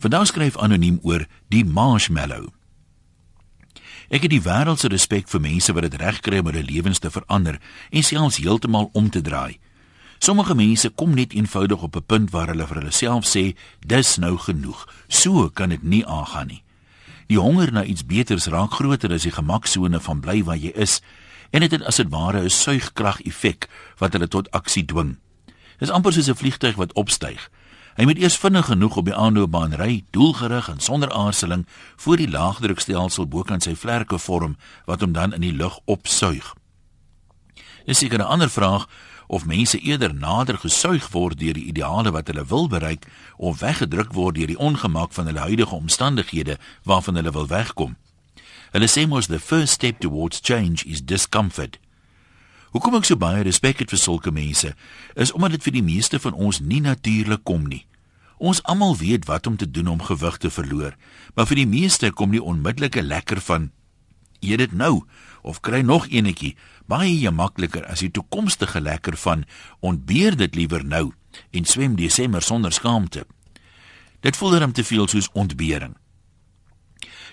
Vandag skryf anoniem oor die marshmallow. Ek het die wêreld se respek vir mense wat dit regkry om hulle lewens te verander en selfs heeltemal om te draai. Sommige mense kom net eenvoudig op 'n punt waar hulle vir hulle self sê, "Dis nou genoeg. So kan dit nie aangaan nie." Die honger na iets beters raak groter as die gemaksone van bly waar jy is en dit het as dit ware 'n suigkrag effek wat hulle tot aksie dwing. Dis amper soos 'n vliegtyg wat opstyg. Hy moet eers vinnig genoeg op die aanloopbaan ry, doelgerig en sonder aarzeling voor die laagdrukstelsel bokant sy vlerke vorm wat hom dan in die lug opsuig. Dis seker 'n ander vraag of mense eerder nader gesuig word deur die ideale wat hulle wil bereik of weggedruk word deur die ongemak van hulle huidige omstandighede waarvan hulle wil wegkom. Hulle sê mos the first step towards change is discomfort. Hoekom ek so baie respek het vir sulke mense is omdat dit vir die meeste van ons nie natuurlik kom nie. Ons almal weet wat om te doen om gewig te verloor, maar vir die meeste kom die onmiddellike lekker van eet dit nou of kry nog enetjie baie makliker as die toekomstige lekker van ontbeer dit liewer nou en swem Desember sonder skaamte. Dit voel dan te veel soos ontbering.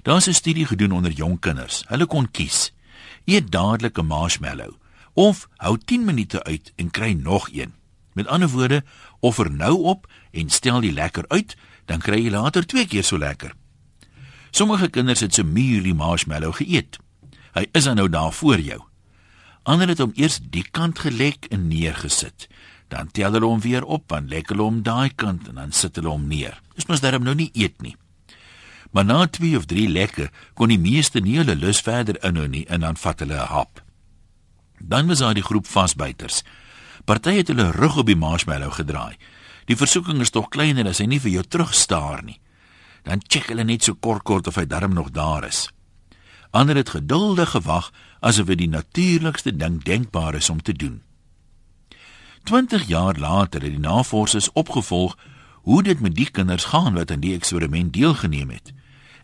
Daar's 'n studie gedoen onder jong kinders. Hulle kon kies: eet dadelik 'n marshmallow of hou 10 minute uit en kry nog een. Met ander woorde, offer nou op en stel die lekker uit, dan kry jy later twee keer so lekker. Sommige kinders het se muur die marshmallow geëet. Hy is dan nou daar voor jou. Ander het hom eers die kant gelek en neergesit. Dan tel hulle hom weer op en lek hulle hom daai kant en dan sit hulle hom neer. Dis mos darem nou nie eet nie. Maar na 2 of 3 lekke kon die meeste nie hulle lus verder inhou nie en dan vat hulle 'n hap. Dan was daar die groep vasbyters. Party het hulle rug op die marshmallow gedraai. Die versoeking is tog kleiner as hy nie vir jou terugstaar nie. Dan check hulle net so kort kort of hy darm nog daar is. Ander het geduldig gewag asof dit die natuurlikste ding denkbaar is om te doen. 20 jaar later het die navorsers opgevolg hoe dit met die kinders gaan wat aan die eksperiment deelgeneem het.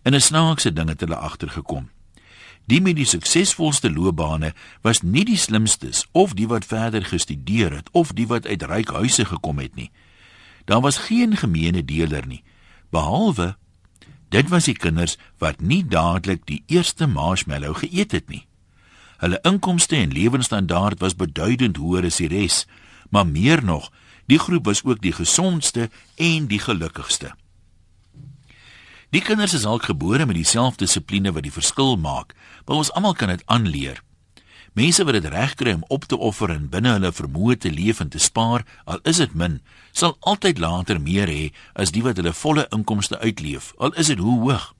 In 'n snaakse ding het hulle agtergekom. Die met die suksesvolste loopbane was nie die slimstes of die wat verder gestudeer het of die wat uit ryk huise gekom het nie. Daar was geen gemeene deler nie, behalwe dit was die kinders wat nie dadelik die eerste marshmallow geëet het nie. Hulle inkomste en lewensstandaard was beduidend hoër as die res, maar meer nog, die groep was ook die gesondste en die gelukkigste. Die kinders is al gebore met dieselfde dissipline wat die verskil maak, maar ons almal kan dit aanleer. Mense wat dit regkry om op te offer en binne hulle vermoë te leef en te spaar, al is dit min, sal altyd later meer hê as die wat hulle volle inkomste uitleef, al is dit hoe hoog.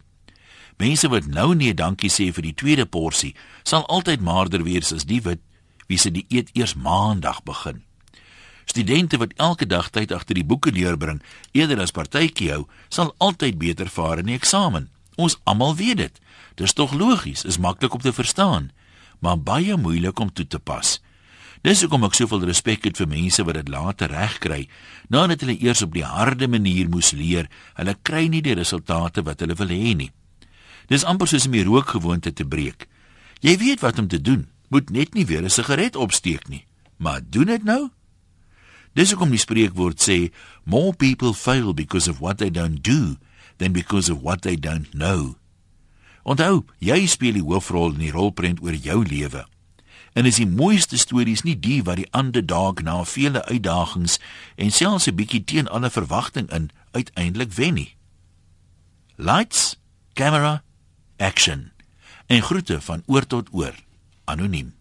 Mense wat nou nee dankie sê vir die tweede porsie, sal altyd maarder wees as die wat wie se die eet eers maandag begin. Studente wat elke dag tyd agter die boeke deurbring, eerder as partytjie hou, sal altyd beter vaar in die eksamen. Ons almal weet dit. Dis tog logies, is maklik om te verstaan, maar baie moeilik om toe te pas. Dis hoekom ek soveel respek het vir mense wat dit later regkry, nadat hulle eers op die harde manier moes leer, hulle kry nie die resultate wat hulle wil hê nie. Dis amper soos om die rookgewoonte te breek. Jy weet wat om te doen, moet net nie weer 'n sigaret opsteek nie. Maar doen dit nou? Dis hoekom die spreekwoord sê more people fail because of what they don't do than because of what they don't know. Onthou, jy speel die hoofrol in die rolprent oor jou lewe. En is die mooiste stories nie die wat die underdog na vele uitdagings en selfs 'n bietjie teen alle verwagting in uiteindelik wen nie. Lights, camera, action. En groete van oor tot oor. Anoniem.